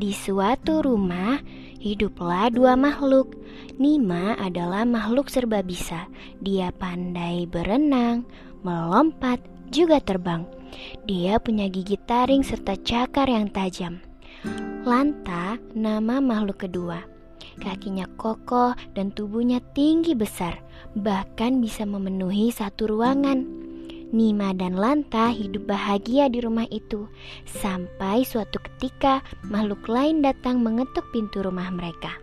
Di suatu rumah, hiduplah dua makhluk. Nima adalah makhluk serba bisa. Dia pandai berenang, melompat, juga terbang. Dia punya gigi taring serta cakar yang tajam. Lanta, nama makhluk kedua. Kakinya kokoh dan tubuhnya tinggi besar, bahkan bisa memenuhi satu ruangan. Nima dan Lanta hidup bahagia di rumah itu sampai suatu ketika makhluk lain datang mengetuk pintu rumah mereka.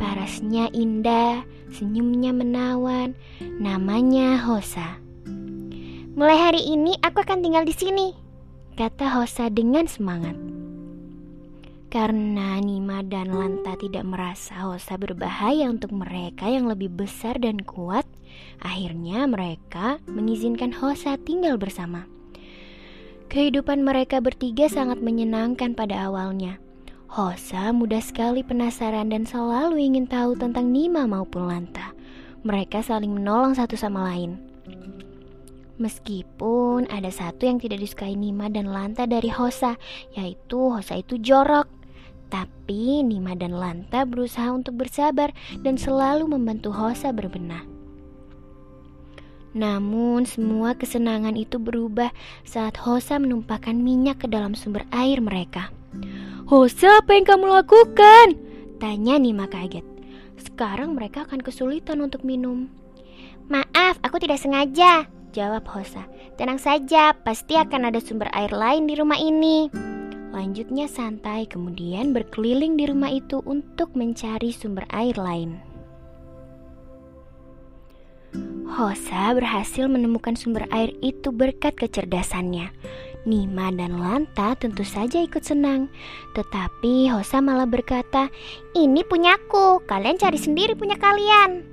Parasnya indah, senyumnya menawan, namanya Hosa. Mulai hari ini aku akan tinggal di sini, kata Hosa dengan semangat. Karena Nima dan Lanta tidak merasa Hosa berbahaya untuk mereka yang lebih besar dan kuat, akhirnya mereka mengizinkan Hosa tinggal bersama. Kehidupan mereka bertiga sangat menyenangkan pada awalnya. Hosa mudah sekali penasaran dan selalu ingin tahu tentang Nima maupun Lanta. Mereka saling menolong satu sama lain. Meskipun ada satu yang tidak disukai Nima dan Lanta dari Hosa, yaitu Hosa itu jorok. Tapi Nima dan Lanta berusaha untuk bersabar dan selalu membantu Hosa berbenah. Namun semua kesenangan itu berubah saat Hosa menumpahkan minyak ke dalam sumber air mereka. Hosa, apa yang kamu lakukan? Tanya Nima kaget. Sekarang mereka akan kesulitan untuk minum. Maaf, aku tidak sengaja, jawab Hosa. Tenang saja, pasti akan ada sumber air lain di rumah ini. Lanjutnya santai, kemudian berkeliling di rumah itu untuk mencari sumber air lain. Hosa berhasil menemukan sumber air itu berkat kecerdasannya. Nima dan Lanta tentu saja ikut senang. Tetapi Hosa malah berkata, "Ini punyaku, kalian cari sendiri punya kalian."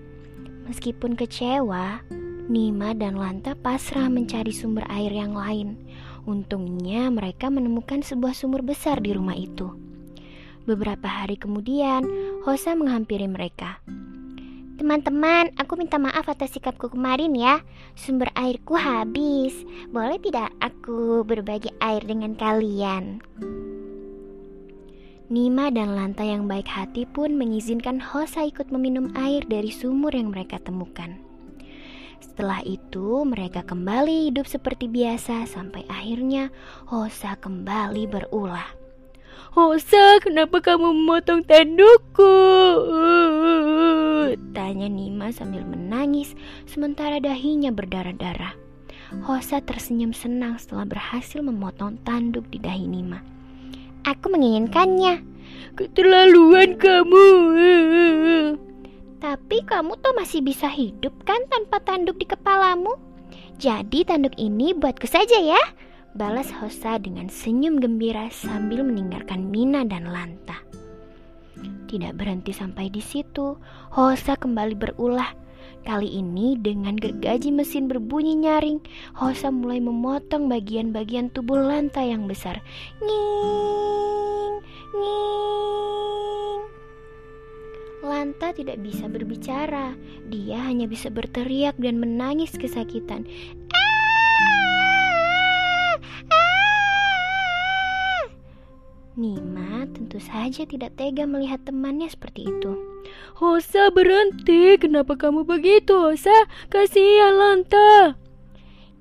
Meskipun kecewa, Nima dan Lanta pasrah mencari sumber air yang lain. Untungnya mereka menemukan sebuah sumur besar di rumah itu. Beberapa hari kemudian, Hosa menghampiri mereka. Teman-teman, aku minta maaf atas sikapku kemarin ya. Sumber airku habis. Boleh tidak aku berbagi air dengan kalian? Nima dan Lanta yang baik hati pun mengizinkan Hosa ikut meminum air dari sumur yang mereka temukan. Setelah itu, mereka kembali hidup seperti biasa sampai akhirnya Hosa kembali berulah. Hosa, kenapa kamu memotong tandukku? Tanya Nima sambil menangis sementara dahinya berdarah-darah. Hosa tersenyum senang setelah berhasil memotong tanduk di dahi Nima. Aku menginginkannya. Keterlaluan kamu. Tapi kamu tuh masih bisa hidup kan tanpa tanduk di kepalamu? Jadi tanduk ini buatku saja ya. Balas Hosa dengan senyum gembira sambil meninggalkan Mina dan Lanta. Tidak berhenti sampai di situ, Hosa kembali berulah. Kali ini dengan gergaji mesin berbunyi nyaring, Hosa mulai memotong bagian-bagian tubuh Lanta yang besar. Nging, nging. Lanta tidak bisa berbicara. Dia hanya bisa berteriak dan menangis kesakitan. Nima tentu saja tidak tega melihat temannya seperti itu. Hosa berhenti, kenapa kamu begitu Hosa? Kasihan Lanta.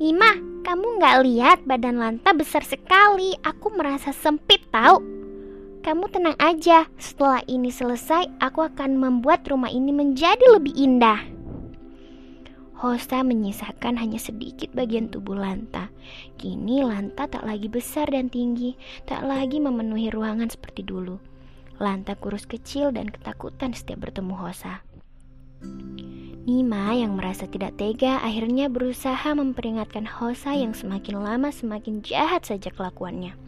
Nima, kamu nggak lihat badan Lanta besar sekali. Aku merasa sempit tahu. Kamu tenang aja, setelah ini selesai, aku akan membuat rumah ini menjadi lebih indah. Hosta menyisakan hanya sedikit bagian tubuh Lanta. Kini Lanta tak lagi besar dan tinggi, tak lagi memenuhi ruangan seperti dulu. Lanta kurus kecil dan ketakutan setiap bertemu Hosa. Nima yang merasa tidak tega akhirnya berusaha memperingatkan Hosa yang semakin lama semakin jahat saja kelakuannya.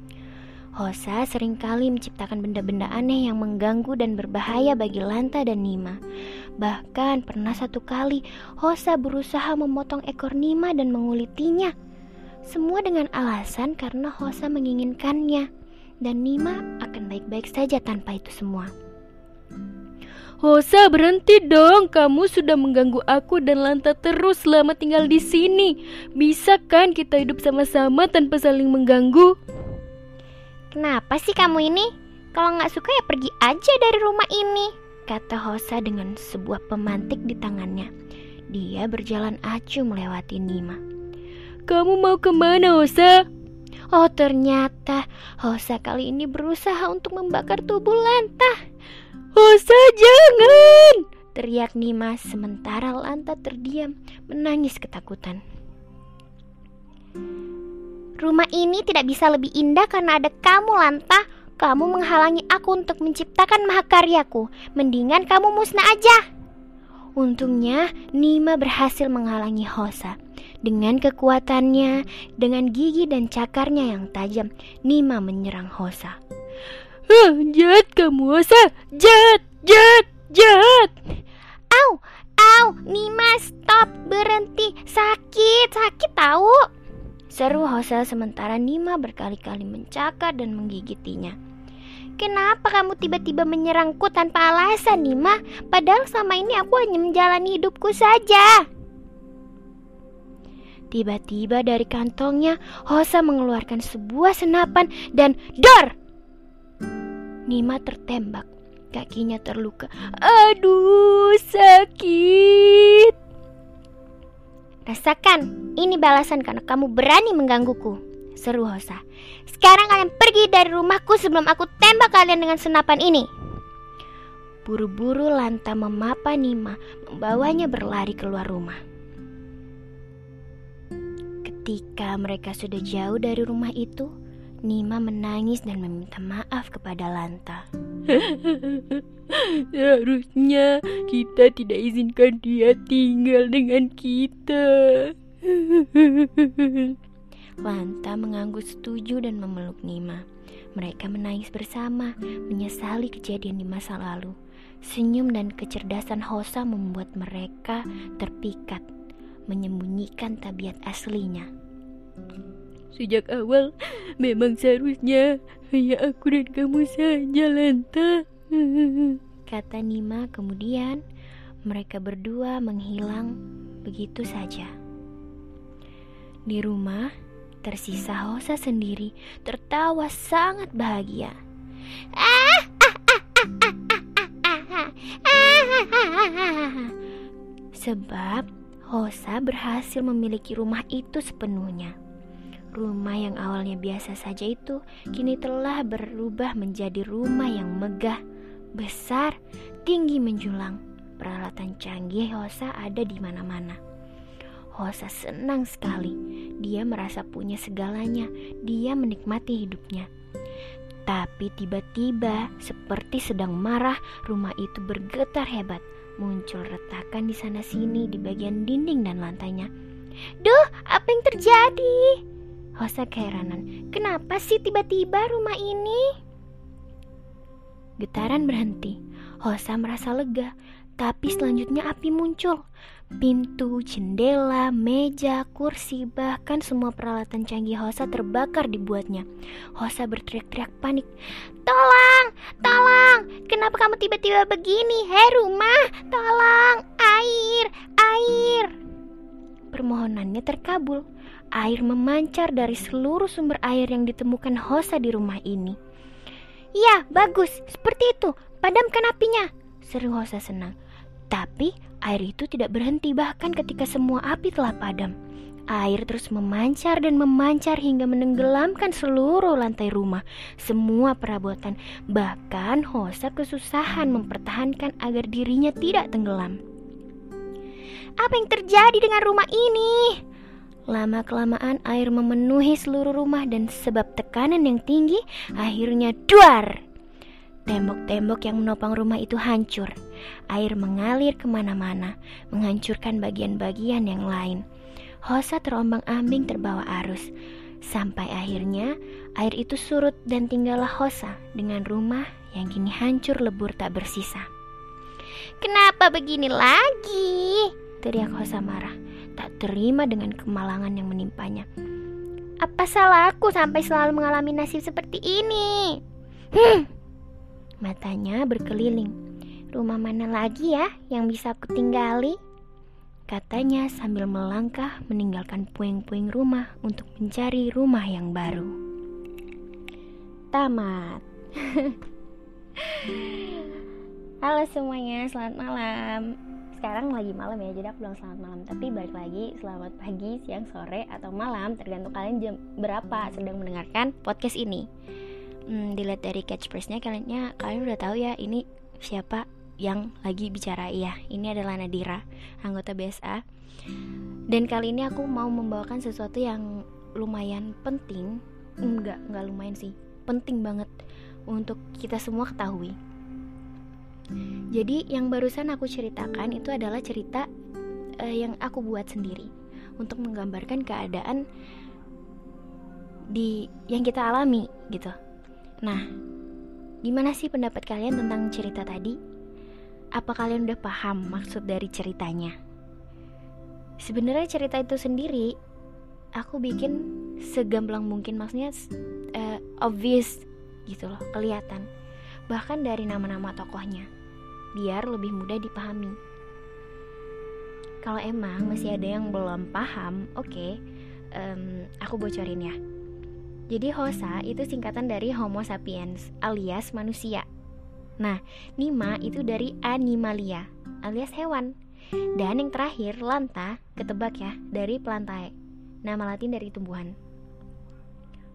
Hosa sering kali menciptakan benda-benda aneh yang mengganggu dan berbahaya bagi Lanta dan Nima. Bahkan pernah satu kali Hosa berusaha memotong ekor Nima dan mengulitinya. Semua dengan alasan karena Hosa menginginkannya dan Nima akan baik-baik saja tanpa itu semua. Hosa berhenti dong, kamu sudah mengganggu aku dan Lanta terus selama tinggal di sini. Bisa kan kita hidup sama-sama tanpa saling mengganggu? Kenapa sih kamu ini? Kalau nggak suka ya pergi aja dari rumah ini, kata Hosa dengan sebuah pemantik di tangannya. Dia berjalan acuh melewati Nima. Kamu mau ke mana, Hosa? Oh ternyata Hosa kali ini berusaha untuk membakar tubuh Lanta. Hosa jangan! Teriak Nima sementara Lanta terdiam menangis ketakutan. Rumah ini tidak bisa lebih indah karena ada kamu Lanta. Kamu menghalangi aku untuk menciptakan mahakaryaku. Mendingan kamu musnah aja. Untungnya Nima berhasil menghalangi Hosa. Dengan kekuatannya, dengan gigi dan cakarnya yang tajam, Nima menyerang Hosa. Huh, jahat kamu Hosa, jahat, jahat, jahat. Au, au, Nima stop, berhenti, sakit, sakit tahu. Seru Hosa sementara Nima berkali-kali mencakar dan menggigitinya. Kenapa kamu tiba-tiba menyerangku tanpa alasan, Nima? Padahal selama ini aku hanya menjalani hidupku saja. Tiba-tiba dari kantongnya, Hosa mengeluarkan sebuah senapan dan dor! Nima tertembak. Kakinya terluka. Aduh, sakit. Rasakan, ini balasan karena kamu berani menggangguku. Seru Hosa. Sekarang kalian pergi dari rumahku sebelum aku tembak kalian dengan senapan ini. Buru-buru Lanta memapa Nima, membawanya berlari keluar rumah. Ketika mereka sudah jauh dari rumah itu, Nima menangis dan meminta maaf kepada Lanta. Seharusnya kita tidak izinkan dia tinggal dengan kita. Lanta mengangguk setuju dan memeluk Nima. Mereka menangis bersama, menyesali kejadian di masa lalu. Senyum dan kecerdasan Hosa membuat mereka terpikat menyembunyikan tabiat aslinya. Sejak awal, memang seharusnya hanya aku dan kamu saja, Lanta. Kata Nima kemudian, mereka berdua menghilang begitu saja. Di rumah, tersisa Hosa sendiri tertawa sangat bahagia. Sebab Hosa berhasil memiliki rumah itu sepenuhnya. Rumah yang awalnya biasa saja itu kini telah berubah menjadi rumah yang megah, besar, tinggi menjulang. Peralatan canggih Hosa ada di mana-mana. Hosa senang sekali. Dia merasa punya segalanya. Dia menikmati hidupnya. Tapi tiba-tiba, seperti sedang marah, rumah itu bergetar hebat. Muncul retakan di sana sini di bagian dinding dan lantainya. Duh, apa yang terjadi? Hosa keheranan. Kenapa sih tiba-tiba rumah ini? Getaran berhenti. Hosa merasa lega, tapi selanjutnya api muncul. Pintu, jendela, meja, kursi, bahkan semua peralatan canggih Hosa terbakar dibuatnya. Hosa berteriak-teriak panik. Tolong, tolong, kenapa kamu tiba-tiba begini? Hei rumah, tolong, air, air. Permohonannya terkabul. Air memancar dari seluruh sumber air yang ditemukan Hosa di rumah ini. Ya, bagus, seperti itu. Padamkan apinya, seru Hosa senang. Tapi air itu tidak berhenti bahkan ketika semua api telah padam. Air terus memancar dan memancar hingga menenggelamkan seluruh lantai rumah, semua perabotan. Bahkan Hosa kesusahan mempertahankan agar dirinya tidak tenggelam. Apa yang terjadi dengan rumah ini? Lama-kelamaan air memenuhi seluruh rumah dan sebab tekanan yang tinggi, akhirnya duar. Tembok-tembok yang menopang rumah itu hancur. Air mengalir ke mana-mana, menghancurkan bagian-bagian yang lain. Hosa terombang-ambing terbawa arus. Sampai akhirnya air itu surut dan tinggallah Hosa dengan rumah yang kini hancur lebur tak bersisa. Kenapa begini lagi? Teriak Hosa marah, tak terima dengan kemalangan yang menimpanya. Apa salahku sampai selalu mengalami nasib seperti ini? Hmm, Matanya berkeliling. Rumah mana lagi ya yang bisa aku tinggali? Katanya sambil melangkah meninggalkan puing-puing rumah untuk mencari rumah yang baru. tamat. Halo semuanya, selamat malam. Sekarang lagi malam ya, jadi aku bilang selamat malam. Tapi balik lagi, selamat pagi, siang, sore, atau malam, tergantung kalian jam berapa sedang mendengarkan podcast ini. Hmm, dilihat dari catchphrase-nya, kalian kalian udah tahu ya ini siapa yang lagi bicara ya. Ini adalah Nadira, anggota BSA. Dan kali ini aku mau membawakan sesuatu yang lumayan penting, enggak, enggak lumayan sih, penting banget untuk kita semua ketahui. Jadi yang barusan aku ceritakan itu adalah cerita uh, yang aku buat sendiri untuk menggambarkan keadaan di yang kita alami gitu. Nah, gimana sih pendapat kalian tentang cerita tadi? Apa kalian udah paham maksud dari ceritanya? Sebenarnya cerita itu sendiri aku bikin segamblang mungkin maksudnya uh, obvious gitu loh, kelihatan. Bahkan dari nama-nama tokohnya, biar lebih mudah dipahami. Kalau emang masih ada yang belum paham, oke, okay, um, aku bocorin ya. Jadi Hosa itu singkatan dari Homo sapiens alias manusia. Nah, Nima itu dari animalia alias hewan. Dan yang terakhir Lanta, ketebak ya, dari plantae. Nama latin dari tumbuhan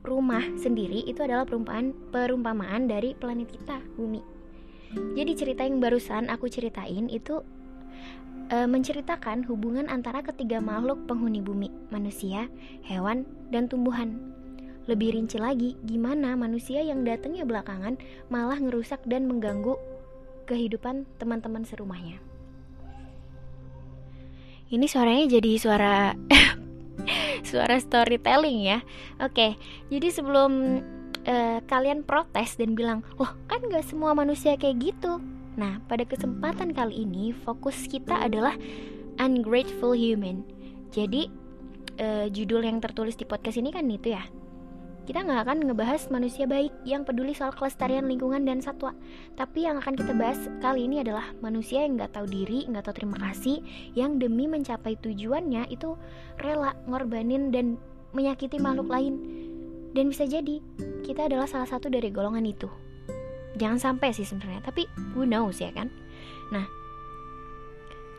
rumah sendiri itu adalah perumpamaan perumpamaan dari planet kita, bumi. Jadi cerita yang barusan aku ceritain itu e, menceritakan hubungan antara ketiga makhluk penghuni bumi, manusia, hewan, dan tumbuhan. Lebih rinci lagi, gimana manusia yang datangnya belakangan malah ngerusak dan mengganggu kehidupan teman-teman serumahnya. Ini suaranya jadi suara suara storytelling ya. Oke, jadi sebelum uh, kalian protes dan bilang, loh kan gak semua manusia kayak gitu. Nah, pada kesempatan kali ini fokus kita adalah ungrateful human. Jadi uh, judul yang tertulis di podcast ini kan itu ya kita nggak akan ngebahas manusia baik yang peduli soal kelestarian lingkungan dan satwa. Tapi yang akan kita bahas kali ini adalah manusia yang nggak tahu diri, nggak tahu terima kasih, yang demi mencapai tujuannya itu rela ngorbanin dan menyakiti makhluk lain. Dan bisa jadi kita adalah salah satu dari golongan itu. Jangan sampai sih sebenarnya, tapi who knows ya kan? Nah,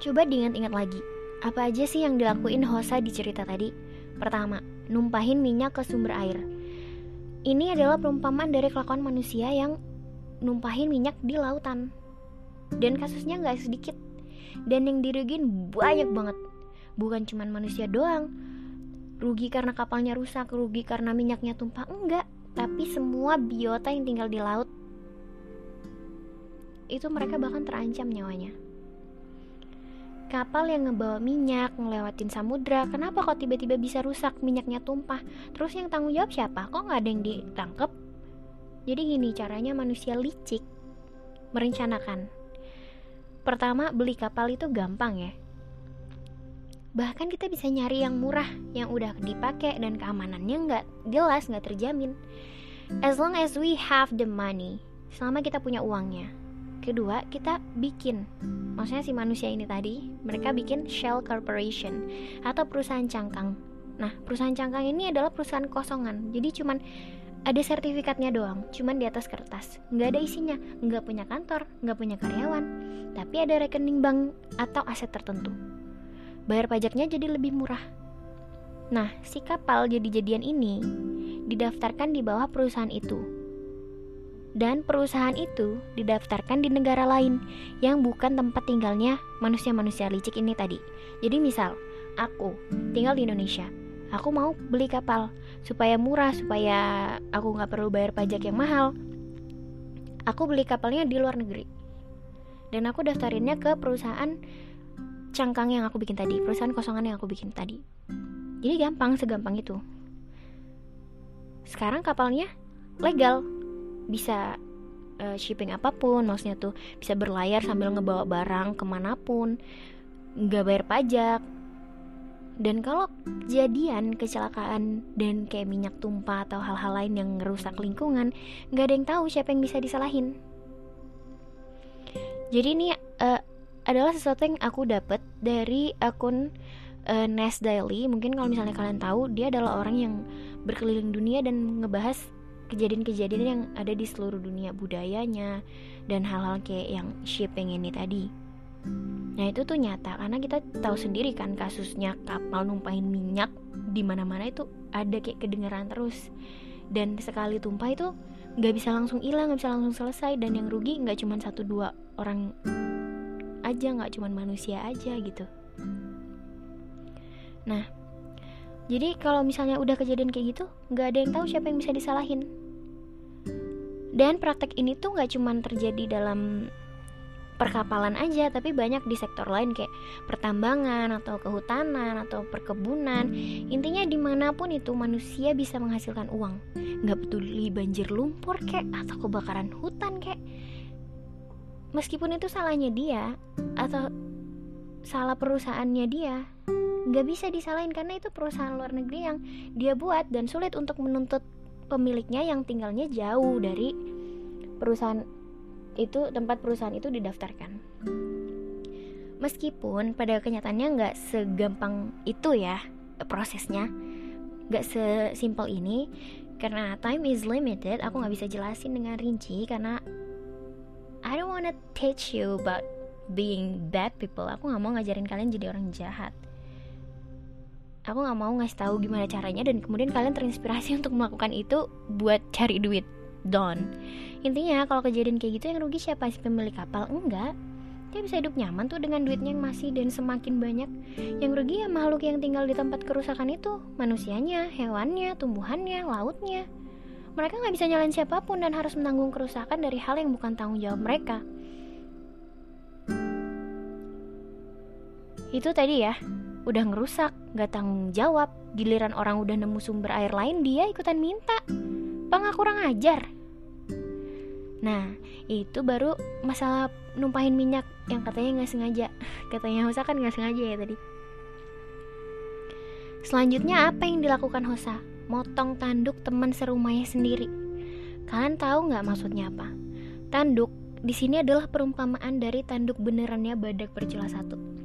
coba diingat-ingat lagi, apa aja sih yang dilakuin Hosa di cerita tadi? Pertama, numpahin minyak ke sumber air ini adalah perumpamaan dari kelakuan manusia yang numpahin minyak di lautan. Dan kasusnya nggak sedikit. Dan yang dirugin banyak banget. Bukan cuma manusia doang. Rugi karena kapalnya rusak, rugi karena minyaknya tumpah, enggak. Tapi semua biota yang tinggal di laut itu mereka bahkan terancam nyawanya kapal yang ngebawa minyak ngelewatin samudra. Kenapa kok tiba-tiba bisa rusak? Minyaknya tumpah. Terus yang tanggung jawab siapa? Kok nggak ada yang ditangkep? Jadi gini caranya manusia licik. Merencanakan. Pertama beli kapal itu gampang ya. Bahkan kita bisa nyari yang murah yang udah dipakai dan keamanannya nggak jelas nggak terjamin. As long as we have the money selama kita punya uangnya kedua kita bikin. Maksudnya si manusia ini tadi mereka bikin shell corporation atau perusahaan cangkang. Nah perusahaan cangkang ini adalah perusahaan kosongan. Jadi cuman ada sertifikatnya doang cuman di atas kertas. Nggak ada isinya. Nggak punya kantor nggak punya karyawan. Tapi ada rekening bank atau aset tertentu. Bayar pajaknya jadi lebih murah. Nah si kapal jadi-jadian ini didaftarkan di bawah perusahaan itu dan perusahaan itu didaftarkan di negara lain yang bukan tempat tinggalnya manusia-manusia licik ini tadi. Jadi misal, aku tinggal di Indonesia, aku mau beli kapal supaya murah, supaya aku nggak perlu bayar pajak yang mahal. Aku beli kapalnya di luar negeri, dan aku daftarinnya ke perusahaan cangkang yang aku bikin tadi, perusahaan kosongan yang aku bikin tadi. Jadi gampang, segampang itu. Sekarang kapalnya legal, bisa uh, shipping apa pun maksudnya tuh bisa berlayar sambil ngebawa barang ke mana pun nggak bayar pajak. Dan kalau kejadian kecelakaan dan kayak minyak tumpah atau hal-hal lain yang ngerusak lingkungan nggak ada yang tahu siapa yang bisa disalahin. Jadi ini uh, adalah sesuatu yang aku dapat dari akun uh, Nes Daily. Mungkin kalau misalnya kalian tahu dia adalah orang yang berkeliling dunia dan ngebahas kejadian-kejadian yang ada di seluruh dunia budayanya dan hal-hal kayak yang shipping ini tadi. Nah itu tuh nyata karena kita tahu sendiri kan kasusnya kapal numpahin minyak di mana-mana itu ada kayak kedengeran terus. Dan sekali tumpah itu nggak bisa langsung hilang nggak bisa langsung selesai. Dan yang rugi nggak cuma satu dua orang aja nggak cuma manusia aja gitu. Nah jadi kalau misalnya udah kejadian kayak gitu nggak ada yang tahu siapa yang bisa disalahin. Dan praktek ini tuh nggak cuma terjadi dalam perkapalan aja tapi banyak di sektor lain kayak pertambangan atau kehutanan atau perkebunan. Intinya di mana pun itu manusia bisa menghasilkan uang. Nggak peduli banjir lumpur kayak atau kebakaran hutan kayak meskipun itu salahnya dia atau salah perusahaannya dia nggak bisa disalahin karena itu perusahaan luar negeri yang dia buat dan sulit untuk menuntut pemiliknya yang tinggalnya jauh dari perusahaan itu tempat perusahaan itu didaftarkan. Meskipun pada kenyataannya nggak segampang itu ya prosesnya, nggak sesimpel ini karena time is limited. Aku nggak bisa jelasin dengan rinci karena I don't wanna teach you about being bad people. Aku nggak mau ngajarin kalian jadi orang jahat. Aku nggak mau ngasih tahu gimana caranya dan kemudian kalian terinspirasi untuk melakukan itu buat cari duit. Don. Intinya kalau kejadian kayak gitu yang rugi siapa sih pemilik kapal? Enggak. Dia bisa hidup nyaman tuh dengan duitnya yang masih dan semakin banyak. Yang rugi ya makhluk yang tinggal di tempat kerusakan itu. Manusianya hewannya tumbuhannya lautnya. Mereka nggak bisa nyalain siapa pun dan harus menanggung kerusakan dari hal yang bukan tanggung jawab mereka. Itu tadi ya udah ngerusak nggak tanggung jawab giliran orang udah nemu sumber air lain dia ikutan minta Bang kurang ajar Nah, itu baru masalah numpahin minyak yang katanya nggak sengaja. Katanya Hosa kan nggak sengaja ya tadi. Selanjutnya apa yang dilakukan Hosa? Motong tanduk teman serumahnya sendiri. Kalian tahu nggak maksudnya apa? Tanduk di sini adalah perumpamaan dari tanduk benerannya badak bercela satu.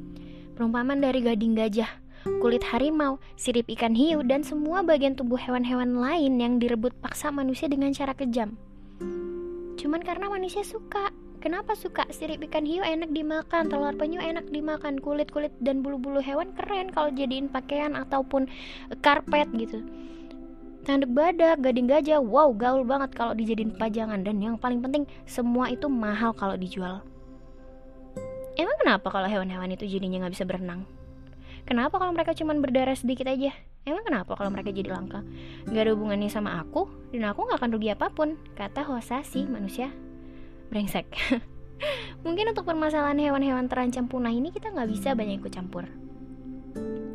Perumpamaan dari gading gajah, kulit harimau, sirip ikan hiu, dan semua bagian tubuh hewan-hewan lain yang direbut paksa manusia dengan cara kejam. Cuman karena manusia suka. Kenapa suka? Sirip ikan hiu enak dimakan, telur penyu enak dimakan, kulit-kulit dan bulu-bulu hewan keren kalau jadiin pakaian ataupun karpet gitu. Tanduk badak, gading gajah, wow gaul banget kalau dijadiin pajangan dan yang paling penting semua itu mahal kalau dijual. Emang kenapa kalau hewan-hewan itu jadinya nggak bisa berenang? Kenapa kalau mereka cuma berdarah sedikit aja? Emang kenapa kalau mereka jadi langka? Gak ada hubungannya sama aku, dan aku gak akan rugi apa pun, kata Hosa si manusia brengsek. Mungkin untuk permasalahan hewan-hewan terancam punah ini kita nggak bisa banyak ikut campur.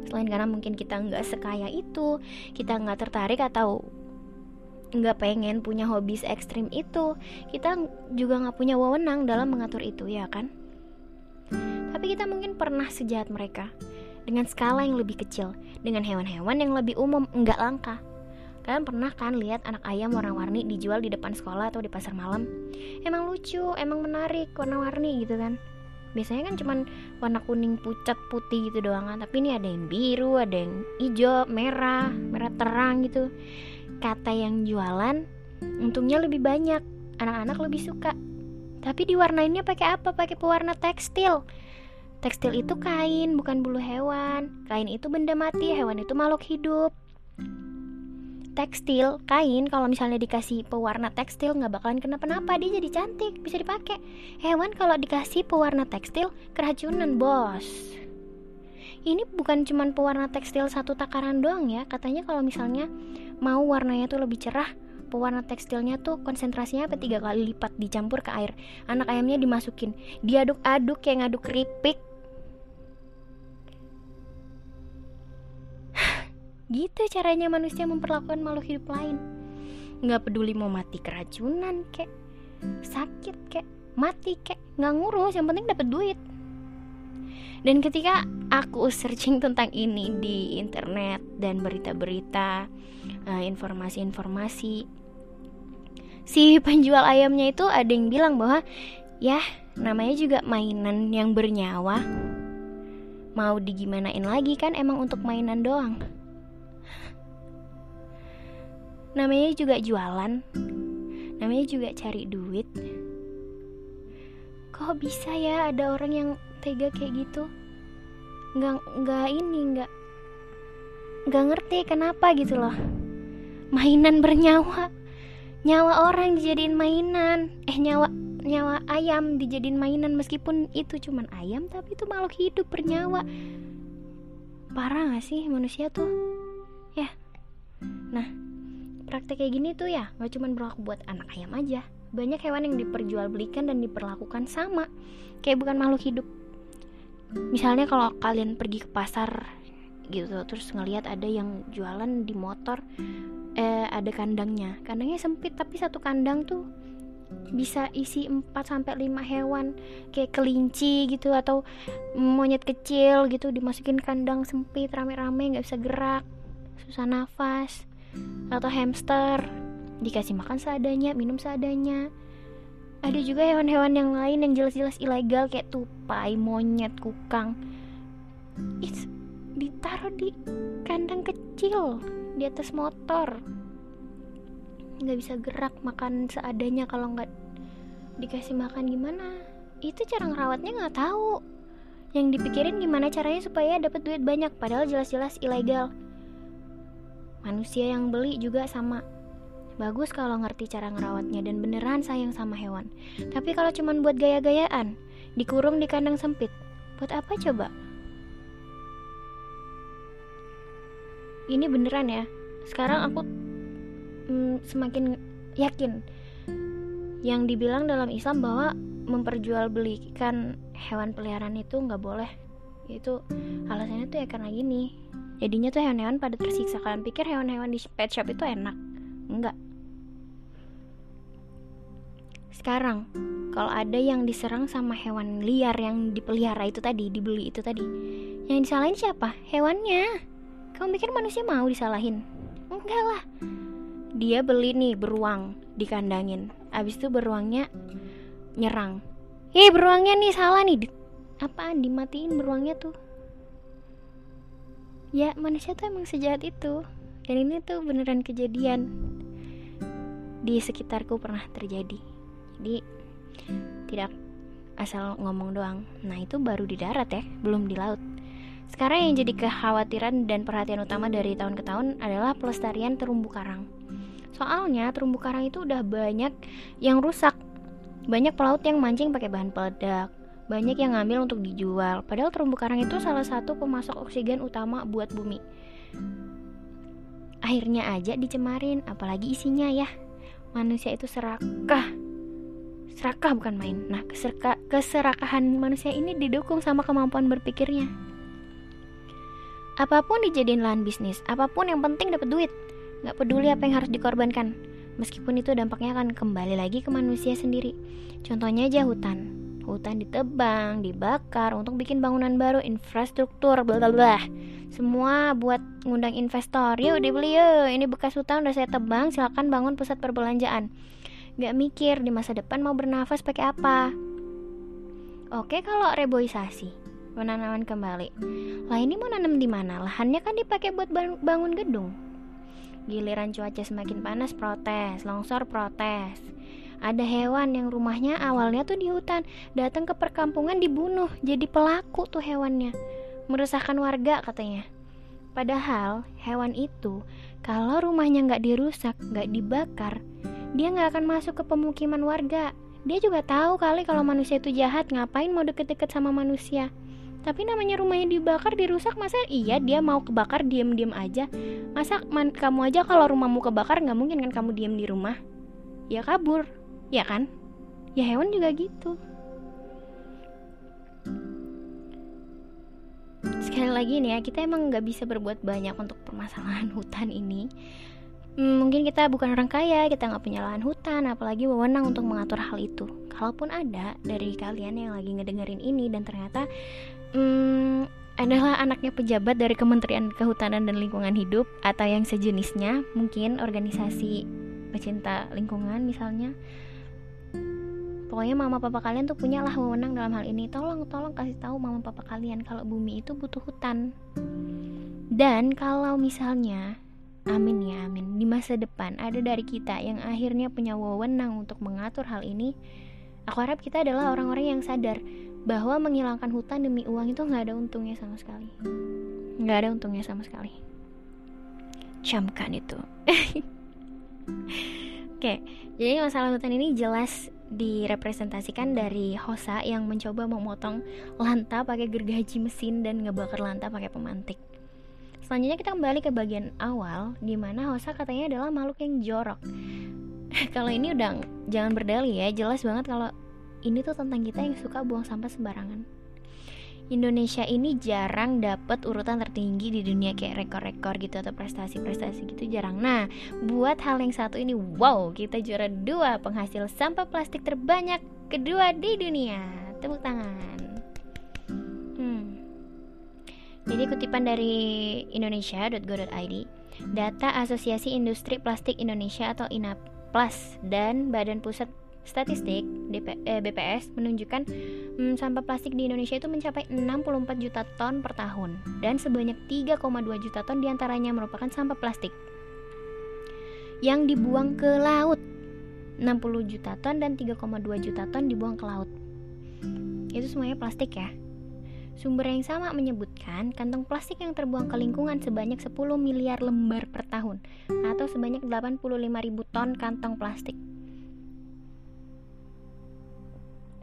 Selain karena mungkin kita nggak sekaya itu, kita nggak tertarik atau nggak pengen punya hobi ekstrim itu, kita juga nggak punya wewenang dalam mengatur itu, ya kan? Tapi kita mungkin pernah sejahat mereka dengan skala yang lebih kecil, dengan hewan-hewan yang lebih umum, enggak langka. Kalian pernah kan lihat anak ayam warna-warni dijual di depan sekolah atau di pasar malam? Emang lucu, emang menarik, warna-warni gitu kan. Biasanya kan cuman warna kuning, pucat, putih gitu doang kan. Tapi ini ada yang biru, ada yang hijau, merah, merah terang gitu. Kata yang jualan, untungnya lebih banyak. Anak-anak lebih suka. Tapi diwarnainnya pakai apa? Pakai pewarna tekstil. Tekstil itu kain, bukan bulu hewan. Kain itu benda mati, hewan itu makhluk hidup. Tekstil, kain, kalau misalnya dikasih pewarna tekstil nggak bakalan kenapa-napa, dia jadi cantik, bisa dipakai. Hewan kalau dikasih pewarna tekstil keracunan, bos. Ini bukan cuma pewarna tekstil satu takaran doang ya, katanya kalau misalnya mau warnanya tuh lebih cerah, pewarna tekstilnya tuh konsentrasinya apa tiga kali lipat dicampur ke air anak ayamnya dimasukin diaduk-aduk kayak ngaduk keripik Gitu caranya manusia memperlakukan makhluk hidup lain. Nggak peduli mau mati keracunan kek, sakit kek, mati kek, nggak ngurus, yang penting dapat duit. Dan ketika aku searching tentang ini di internet dan berita-berita, eh, informasi-informasi, si penjual ayamnya itu ada yang bilang bahwa ya namanya juga mainan yang bernyawa. Mau digimanain lagi kan emang untuk mainan doang. Namanya juga jualan. Namanya juga cari duit. Kok bisa ya ada orang yang tega kayak gitu? Nggak nggak ini nggak nggak ngerti kenapa gitu loh. Mainan bernyawa. Nyawa orang dijadiin mainan. Eh nyawa nyawa ayam dijadiin mainan meskipun itu cuman ayam tapi itu makhluk hidup bernyawa. Parah gak sih manusia tuh? Ya. Nah praktek kayak gini tuh ya nggak cuman berlaku buat anak ayam aja. Banyak hewan yang diperjualbelikan dan diperlakukan sama kayak bukan makhluk hidup. Misalnya kalau kalian pergi ke pasar gitu terus ngelihat ada yang jualan di motor eh ada kandangnya. Kandangnya sempit tapi satu kandang tuh bisa isi 4 sampai 5 hewan kayak kelinci gitu atau monyet kecil gitu dimasukin kandang sempit rame-rame nggak bisa gerak susah nafas atau hamster. Dikasih makan seadanya minum seadanya. Ada juga hewan-hewan yang lain yang jelas-jelas ilegal kayak tupai monyet kukang. It's ditaruh di kandang kecil di atas motor. Nggak bisa gerak makan seadanya kalau nggak dikasih makan gimana? Itu cara ngerawatnya nggak tahu. Yang dipikirin gimana caranya supaya dapat duit banyak padahal jelas-jelas ilegal manusia yang beli juga sama. Bagus kalau ngerti cara ngerawatnya dan beneran sayang sama hewan. Tapi kalau cuman buat gaya-gayaan dikurung di kandang sempit buat apa coba? Ini beneran ya. Sekarang aku mm, semakin yakin. Yang dibilang dalam Islam bahwa memperjualbelikan hewan peliharaan itu nggak boleh itu alasannya tuh ya karena gini. Jadinya tuh hewan-hewan pada tersiksa. Kalian pikir hewan-hewan di pet shop itu enak? Enggak. Sekarang kalau ada yang diserang sama hewan liar yang dipelihara itu tadi dibeli itu tadi yang disalahin siapa? Hewannya. Kamu pikir manusia mau disalahin? Enggak lah. Dia beli nih beruang dikandangin. Abis itu beruangnya nyerang. Hei beruangnya nih salah nih apaan? Dimatiin beruangnya tuh. Ya manusia tuh emang sejahat itu. Dan ini tuh beneran kejadian. Di sekitarku pernah terjadi. Jadi tidak asal ngomong doang. Nah itu baru di darat ya belum di laut. Sekarang yang jadi kekhawatiran dan perhatian utama dari tahun ke tahun adalah pelestarian terumbu karang. Soalnya terumbu karang itu udah banyak yang rusak. Banyak pelaut yang mancing pakai bahan peledak banyak yang ngambil untuk dijual. Padahal terumbu karang itu salah satu pemasok oksigen utama buat bumi. Airnya aja dicemarin, apalagi isinya ya. Manusia itu serakah. Serakah bukan main. Nah, keserka, keserakahan manusia ini didukung sama kemampuan berpikirnya. Apa pun dijadiin lahan bisnis, apa pun yang penting dapat duit. Gak peduli apa yang harus dikorbankan. Meskipun itu dampaknya akan kembali lagi ke manusia sendiri. Contohnya aja hutan hutan ditebang, dibakar untuk bikin bangunan baru, infrastruktur, bla bla. Semua buat ngundang investor. Yuk dibeli yuk. Ini bekas hutan udah saya tebang, silakan bangun pusat perbelanjaan. Gak mikir di masa depan mau bernafas pakai apa. Oke, kalau reboisasi, penanaman kembali. Lah ini mau nanam di mana? Lahannya kan dipakai buat bangun gedung. Giliran cuaca semakin panas protes, longsor protes ada hewan yang rumahnya awalnya tuh di hutan, datang ke perkampungan dibunuh, jadi pelaku tuh hewannya. Meresahkan warga katanya. Padahal hewan itu kalau rumahnya nggak dirusak, nggak dibakar, dia nggak akan masuk ke pemukiman warga. Dia juga tahu kali kalau manusia itu jahat, ngapain mau deket-deket sama manusia. Tapi namanya rumahnya dibakar, dirusak, masa iya dia mau kebakar diem-diem aja? Masa kamu aja kalau rumahmu kebakar nggak mungkin kan kamu diem di rumah? Ya kabur, ya kan? Ya hewan juga gitu. Sekali lagi nih ya kita emang nggak bisa berbuat banyak untuk permasalahan hutan ini. Hmm, mungkin kita bukan orang kaya kita nggak punya lahan hutan apalagi wewenang untuk mengatur hal itu. Kalaupun ada dari kalian yang lagi ngedengerin ini dan ternyata hmm, adalah anaknya pejabat dari Kementerian Kehutanan dan Lingkungan Hidup atau yang sejenisnya mungkin organisasi pecinta lingkungan misalnya pokoknya mama papa kalian tuh punya lah wewenang dalam hal ini. Tolong tolong kasih tahu mama papa kalian kalau bumi itu butuh hutan. Dan kalau misalnya amin ya amin. Di masa depan ada dari kita yang akhirnya punya wewenang untuk mengatur hal ini aku harap kita adalah orang-orang yang sadar bahwa menghilangkan hutan demi uang itu nggak ada untungnya sama sekali. Nggak ada untungnya sama sekali. Camkan itu oke jadi masalah hutan ini jelas direpresentasikan dari Hosa yang mencoba memotong lanta pakai gergaji mesin dan ngebakar lanta pakai pemantik. Selanjutnya kita kembali ke bagian awal di mana Hosa katanya adalah makhluk yang jorok. Kalau ini udah jangan berdalih ya jelas banget kalau ini tuh tentang kita yang suka buang sampah sembarangan Indonesia ini jarang dapat urutan tertinggi di dunia kayak rekor-rekor gitu atau prestasi-prestasi gitu jarang. Nah, buat hal yang satu ini, wow, kita juara dua penghasil sampah plastik terbanyak kedua di dunia. Tepuk tangan. Hmm. Jadi kutipan dari indonesia.go.id, data Asosiasi Industri Plastik Indonesia atau INAPLAS dan Badan Pusat Statistik DP, eh, BPS menunjukkan hmm, sampah plastik di Indonesia itu mencapai 64 juta ton per tahun. Dan sebanyak 3,2 juta ton di antaranya merupakan sampah plastik yang dibuang ke laut. 60 juta ton dan 3,2 juta ton dibuang ke laut. Itu semuanya plastik ya. Sumber yang sama menyebutkan kantong plastik yang terbuang ke lingkungan sebanyak 10 miliar lembar per tahun atau sebanyak 85 ribu ton kantong plastik.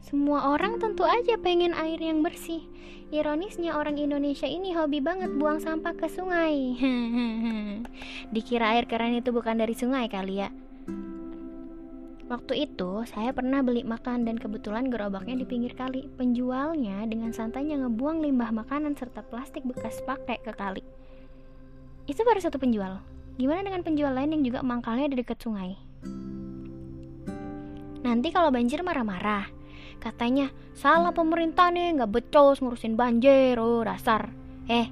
Semua orang tentu aja pengen air yang bersih. Ironisnya orang Indonesia ini hobi banget buang sampah ke sungai. Dikira air keren itu bukan dari sungai kali ya. Waktu itu saya pernah beli makan dan kebetulan gerobaknya di pinggir kali. Penjualnya dengan santainya ngebuang limbah makanan serta plastik bekas pakai ke kali. Itu baru satu penjual. Gimana dengan penjual lain yang juga mangkalnya di dekat sungai? Nanti kalau banjir marah-marah, Katanya, salah pemerintah nih, nggak becos ngurusin banjir, oh dasar. Eh,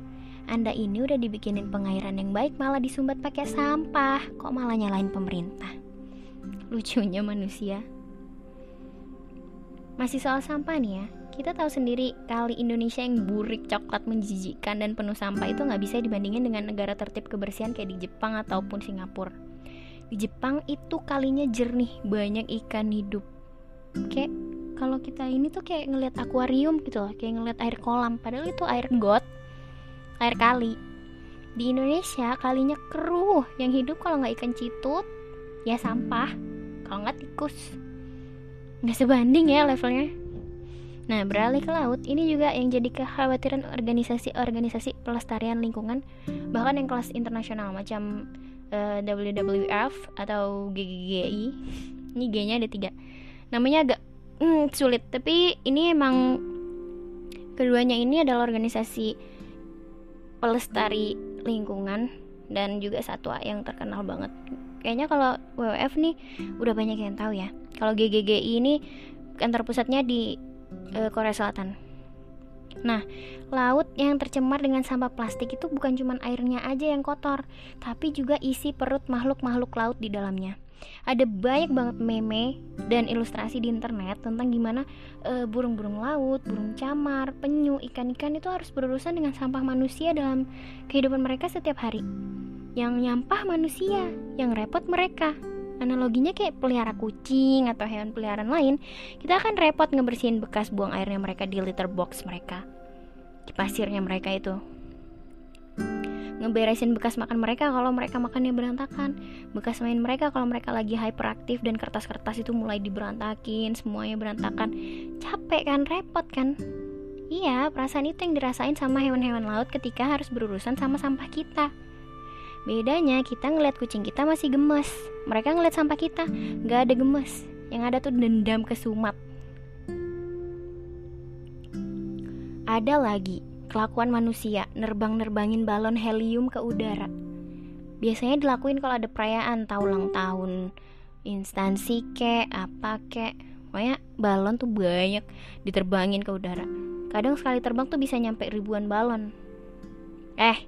anda ini udah dibikinin pengairan yang baik malah disumbat pakai sampah. Kok malah nyalain pemerintah? Lucunya manusia. Masih soal sampah nih ya. Kita tahu sendiri kali Indonesia yang burik, coklat, menjijikkan dan penuh sampah itu nggak bisa dibandingin dengan negara tertib kebersihan kayak di Jepang ataupun Singapura. Di Jepang itu kalinya jernih, banyak ikan hidup. Kayak kalau kita ini tuh kayak ngelihat akuarium gitu loh kayak ngelihat air kolam. Padahal itu air got air kali. Di Indonesia kalinya keruh. Yang hidup kalau nggak ikan citut ya sampah. Kalau nggak tikus. Nggak sebanding ya levelnya. Nah, beralih ke laut, ini juga yang jadi kekhawatiran organisasi-organisasi pelestarian lingkungan, bahkan yang kelas internasional macam uh, eh, WWF atau GGGI. Ini G-nya ada tiga. Namanya agak hmm, sulit. Tapi ini emang keduanya ini adalah organisasi pelestari lingkungan dan juga satwa yang terkenal banget. Kayaknya kalau WWF nih udah banyak yang tahu ya. Kalau GGGI ini kantor pusatnya di uh, Korea Selatan Nah, laut yang tercemar dengan sampah plastik itu bukan cuma airnya aja yang kotor, tapi juga isi perut makhluk-makhluk laut di dalamnya ada banyak banget meme dan ilustrasi di internet tentang gimana burung burung-burung laut, burung camar, penyu, ikan-ikan itu harus berurusan dengan sampah manusia dalam kehidupan mereka setiap hari. Yang nyampah manusia, yang repot mereka. Analoginya kayak pelihara kucing atau hewan peliharaan lain, kita akan repot ngebersihin bekas buang airnya mereka di litter box mereka, di pasirnya mereka itu. Ngeberesin bekas makan mereka kalau mereka makannya berantakan. Bekas main mereka kalau mereka lagi hyperaktif dan kertas-kertas itu mulai diberantakin semuanya berantakan. Capek kan repot kan? Iya perasaan itu yang dirasain sama hewan-hewan laut ketika harus berurusan sama sampah kita bedanya kita ngeliat kucing kita masih gemes mereka ngeliat sampah kita nggak ada gemes yang ada tuh dendam kesumat ada lagi kelakuan manusia nerbang-nerbangin balon helium ke udara. Biasanya dilakuin kalau ada perayaan tahu ulang tahun, instansi kek, apa kek. Pokoknya balon tuh banyak diterbangin ke udara. Kadang sekali terbang tuh bisa nyampe ribuan balon. Eh,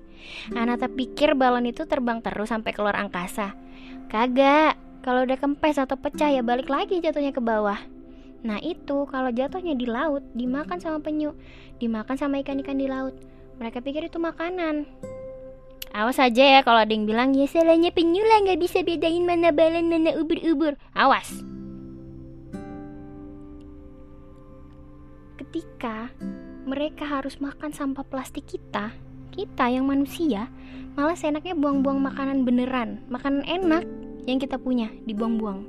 Anata pikir balon itu terbang terus sampai keluar angkasa. Kagak, kalau udah kempes atau pecah ya balik lagi jatuhnya ke bawah. Nah itu kalau jatuhnya di laut dimakan sama penyu, dimakan sama ikan-ikan di laut. Mereka pikir itu makanan. Awas aja ya kalau ada yang bilang ya salahnya penyu lah nggak bisa bedain mana balon mana ubur-ubur. Awas. Ketika mereka harus makan sampah plastik kita, kita yang manusia malah seenaknya buang-buang makanan beneran, makanan enak yang kita punya dibuang-buang.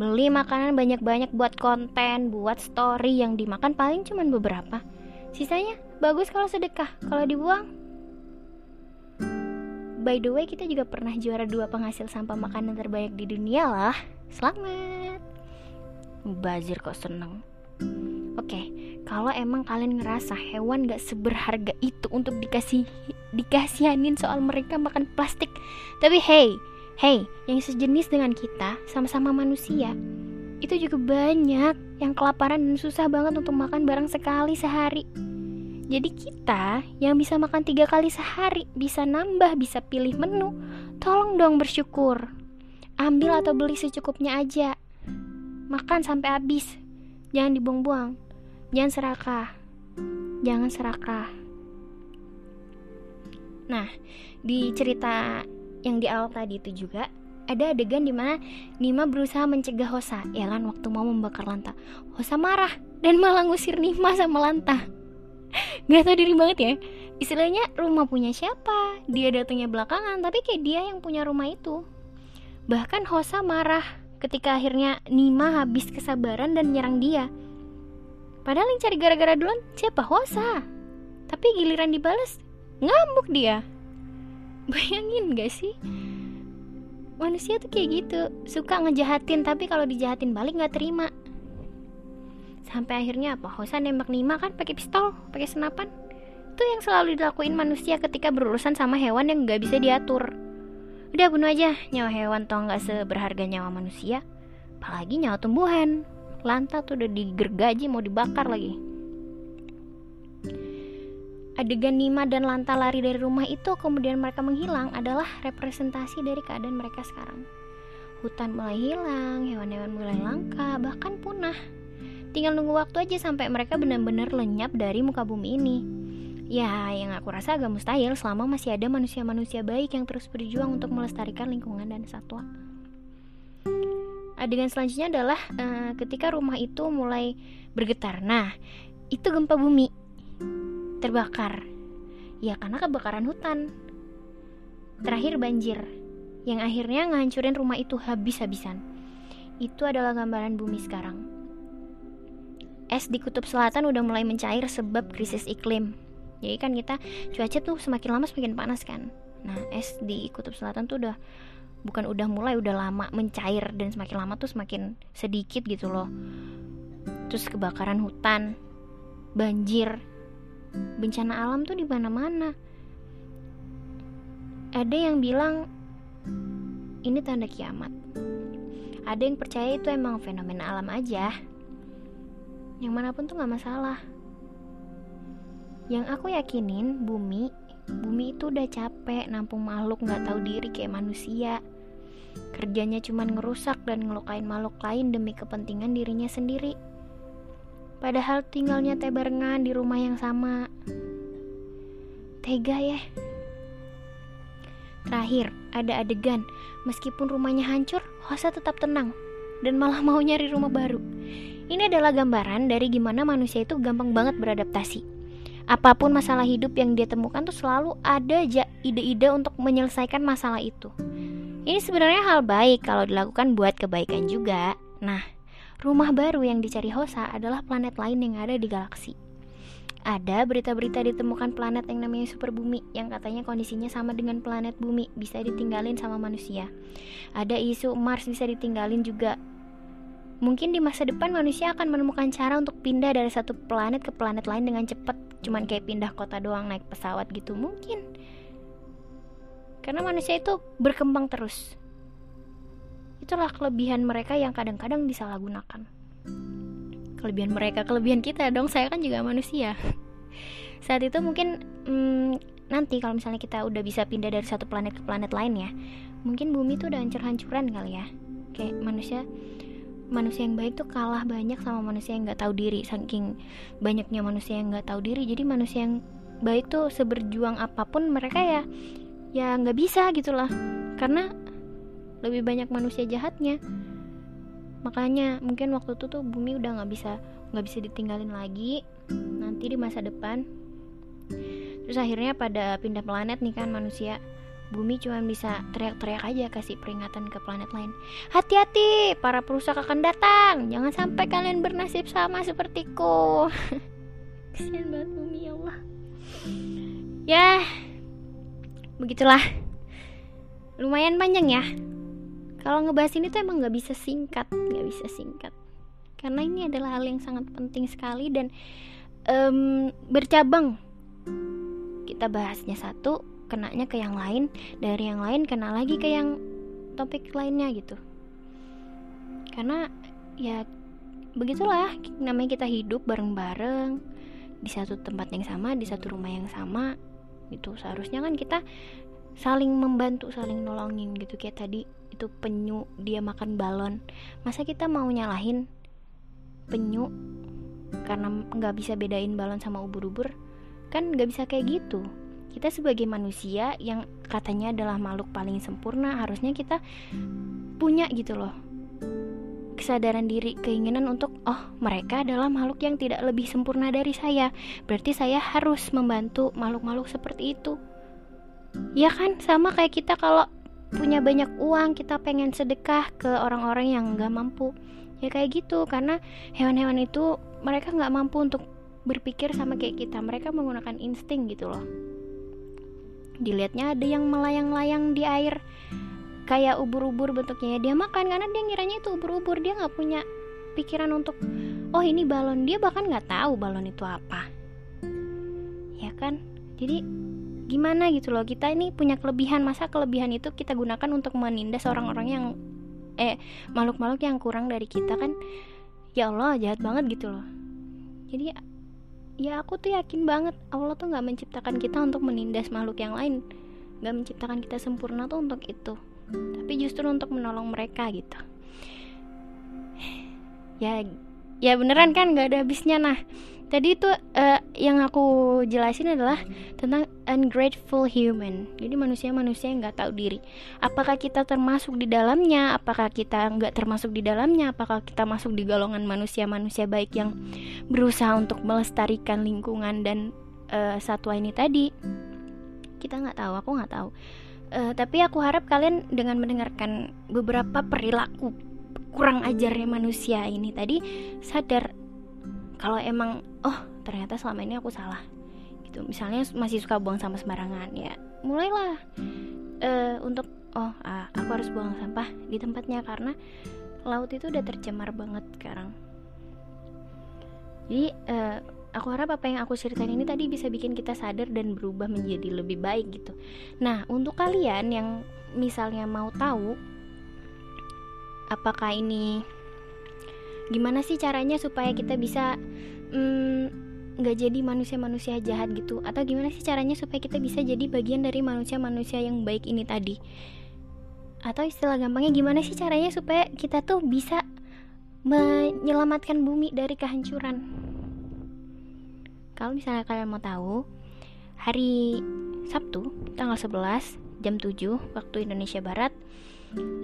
Beli makanan banyak-banyak buat konten, buat story yang dimakan paling cuma beberapa. Sisanya bagus kalau sedekah, kalau dibuang By the way, kita juga pernah juara dua penghasil sampah makanan terbanyak di dunia lah. Selamat. Bazir kok seneng. Oke, okay, kalau emang kalian ngerasa hewan gak seberharga itu untuk dikasih dikasihanin soal mereka makan plastik, tapi hey, hey, yang sejenis dengan kita, sama-sama manusia, itu juga banyak yang kelaparan dan susah banget untuk makan barang sekali sehari. Jadi kita yang bisa makan tiga kali sehari, bisa nambah, bisa pilih menu, tolong dong bersyukur. Ambil atau beli secukupnya aja. Makan sampai habis. Jangan dibuang-buang. Jangan serakah. Jangan serakah. Nah, di cerita yang di awal tadi itu juga ada adegan di mana Nima berusaha mencegah Hosa ya kan waktu mau membakar Lanta. Hosa marah dan malah ngusir Nima sama Lanta. Nggak tahu diri banget ya. Istilahnya rumah punya siapa? Dia datangnya belakangan tapi kayak dia yang punya rumah itu. Bahkan Hosa marah ketika akhirnya Nima habis kesabaran dan nyerang dia padahal yang cari gara-gara duluan siapa? Hosa tapi giliran dibalas ngamuk dia. Bayangin gak sih? Manusia tuh kayak gitu suka ngejahatin tapi kalau dijahatin balik nggak terima. Sampai akhirnya apa? Hosa nembak Nima kan pakai pistol pakai senapan. Itu yang selalu dilakuin manusia ketika berurusan sama hewan yang nggak bisa diatur. Udah bunuh aja nyawa hewan toh nggak seberharga nyawa manusia. Apalagi nyawa tumbuhan lanta tuh udah digergaji mau dibakar lagi Adegan Nima dan Lanta lari dari rumah itu kemudian mereka menghilang adalah representasi dari keadaan mereka sekarang. Hutan mulai hilang, hewan-hewan mulai langka, bahkan punah. Tinggal nunggu waktu aja sampai mereka benar-benar lenyap dari muka bumi ini. Ya, yang aku rasa agak mustahil selama masih ada manusia-manusia baik yang terus berjuang untuk melestarikan lingkungan dan satwa. Adegan selanjutnya adalah uh, ketika rumah itu mulai bergetar. Nah, itu gempa bumi terbakar. Ya, karena kebakaran hutan. Terakhir banjir, yang akhirnya ngancurin rumah itu habis-habisan. Itu adalah gambaran bumi sekarang es di kutub selatan udah mulai mencair sebab krisis iklim. Jadi kan kita cuaca tuh semakin lama semakin panas kan. Nah, es di kutub selatan tuh udah bukan udah mulai udah lama mencair dan semakin lama tuh semakin sedikit gitu loh. Terus kebakaran hutan, banjir, bencana alam tuh di mana-mana. Ada yang bilang ini tanda kiamat. Ada yang percaya itu emang fenomena alam aja yang mana pun tuh gak masalah yang aku yakinin bumi bumi itu udah capek nampung makhluk gak tahu diri kayak manusia kerjanya cuma ngerusak dan ngelukain makhluk lain demi kepentingan dirinya sendiri padahal tinggalnya teh barengan di rumah yang sama tega ya Terakhir, ada adegan, meskipun rumahnya hancur, Hosa tetap tenang dan malah mau nyari rumah baru. Ini adalah gambaran dari gimana manusia itu gampang banget beradaptasi. Apa pun masalah hidup yang dia temukan tuh selalu ada ide-ide untuk menyelesaikan masalah itu. Ini sebenarnya hal baik kalau dilakukan buat kebaikan juga. Nah, rumah baru yang dicari Hosa adalah planet lain yang ada di galaksi. Ada berita-berita ditemukan planet yang namanya super bumi yang katanya kondisinya sama dengan planet bumi, bisa ditinggalin sama manusia. Ada isu Mars bisa ditinggalin juga, Mungkin di masa depan manusia akan menemukan cara untuk pindah dari satu planet ke planet lain dengan cepat, cuman kayak pindah kota doang naik pesawat gitu mungkin. Karena manusia itu berkembang terus. Itulah kelebihan mereka yang kadang-kadang disalahgunakan. Kelebihan mereka, kelebihan kita dong. Saya kan juga manusia. Saat itu mungkin hmm, nanti kalau misalnya kita udah bisa pindah dari satu planet ke planet lain ya, mungkin bumi itu udah hancur-hancuran kali ya. Kayak manusia manusia yang baik tuh kalah banyak sama manusia yang nggak tahu diri saking banyaknya manusia yang nggak tahu diri jadi manusia yang baik tuh seberjuang apa pun mereka ya ya nggak bisa gitu lah karena lebih banyak manusia jahatnya. Makanya mungkin waktu itu tuh bumi udah nggak bisa nggak bisa ditinggalin lagi. Nanti di masa depan. Terus akhirnya pada pindah planet nih kan manusia. Bumi cuma bisa teriak-teriak aja kasih peringatan ke planet lain. Hati-hati para perusak akan datang. Jangan sampai kalian bernasib sama sepertiku. Kesian banget bumi ya Allah. Ya begitulah. Lumayan panjang ya. Kalau ngebahas ini tuh emang nggak bisa singkat nggak bisa singkat. Karena ini adalah hal yang sangat penting sekali dan um, bercabang. Kita bahasnya satu kenanya ke yang lain dari yang lain kena lagi ke yang topik lainnya gitu. Karena ya begitulah. Namanya kita hidup bareng-bareng di satu tempat yang sama di satu rumah yang sama itu seharusnya kan kita saling membantu saling nolongin gitu. Kayak tadi itu penyu dia makan balon. Masa kita mau nyalahin penyu karena nggak bisa bedain balon sama ubur-ubur? Kan nggak bisa kayak gitu. Kita sebagai manusia yang katanya adalah makhluk paling sempurna harusnya kita punya gitu loh kesadaran diri keinginan untuk oh mereka adalah makhluk yang tidak lebih sempurna dari saya. Berarti saya harus membantu makhluk-makhluk seperti itu. Ya kan? Sama kayak kita kalau punya banyak uang kita pengen sedekah ke orang-orang yang nggak mampu. Ya kayak gitu karena hewan-hewan itu mereka nggak mampu untuk berpikir sama kayak kita. Mereka menggunakan insting gitu loh. Dilihatnya ada yang melayang-layang di air kayak ubur-ubur bentuknya dia makan karena dia ngiranya itu ubur-ubur. Dia nggak punya pikiran untuk oh ini balon. Dia bahkan nggak tahu balon itu apa. Ya kan? Jadi gimana gitu loh? Kita ini punya kelebihan. Masa kelebihan itu kita gunakan untuk menindas orang-orang yang eh makhluk-makhluk yang kurang dari kita kan? Ya Allah jahat banget gitu loh. Jadi ya aku tuh yakin banget Allah tuh nggak menciptakan kita untuk menindas makhluk yang lain. Nggak menciptakan kita sempurna tuh untuk itu tapi justru untuk menolong mereka gitu. Ya ya beneran kan nggak ada habisnya. Nah tadi itu uh, yang aku jelasin adalah tentang ungrateful human. Jadi manusia-manusia yang nggak tahu diri. Apakah kita termasuk di dalamnya? Apakah kita nggak termasuk di dalamnya? Apakah kita masuk di golongan manusia-manusia baik yang berusaha untuk melestarikan lingkungan dan uh, satwa ini tadi? Kita nggak tahu aku nggak tahu uh, tapi aku harap kalian dengan mendengarkan beberapa perilaku kurang ajarnya manusia ini tadi sadar kalau emang oh ternyata selama ini aku salah. Gitu. Misalnya masih suka buang sampah sembarangan ya mulailah. Uh, untuk oh uh, aku harus buang sampah di tempatnya karena laut itu udah tercemar banget sekarang. Jadi uh, aku harap apa yang aku ceritain ini tadi bisa bikin kita sadar dan berubah menjadi lebih baik gitu. Nah untuk kalian yang misalnya mau tahu apakah ini gimana sih caranya supaya kita bisa mm, nggak mm, jadi manusia-manusia jahat gitu? Atau gimana sih caranya supaya kita bisa jadi bagian dari manusia-manusia yang baik ini tadi? Atau istilah gampangnya gimana sih caranya supaya kita tuh bisa menyelamatkan bumi dari kehancuran kalau misalnya kalian mau tahu hari Sabtu tanggal 11 jam 7 waktu Indonesia Barat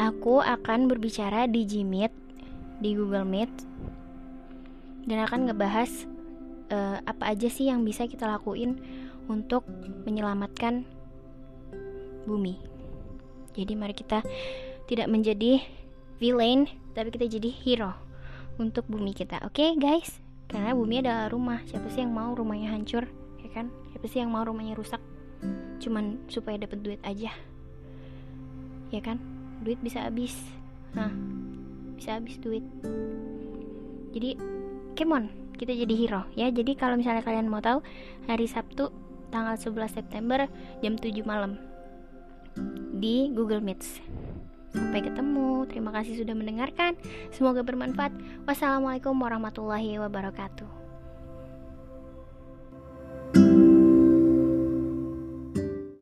aku akan berbicara di Jimit di Google Meet dan akan ngebahas uh, apa aja sih yang bisa kita lakuin untuk menyelamatkan bumi. Jadi mari kita tidak menjadi villain, tapi kita jadi hero untuk bumi kita. Oke, okay, guys? Karena bumi adalah rumah. Siapa sih yang mau rumahnya hancur, ya kan? Siapa sih yang mau rumahnya rusak? Cuman supaya dapat duit aja. Ya kan? Duit bisa habis. Nah, bisa habis duit jadi come on kita jadi hero ya jadi kalau misalnya kalian mau tahu hari Sabtu tanggal 11 September jam 7 malam di Google Meets sampai ketemu. Terima kasih sudah mendengarkan. Semoga bermanfaat. Wassalamualaikum warahmatullahi wabarakatuh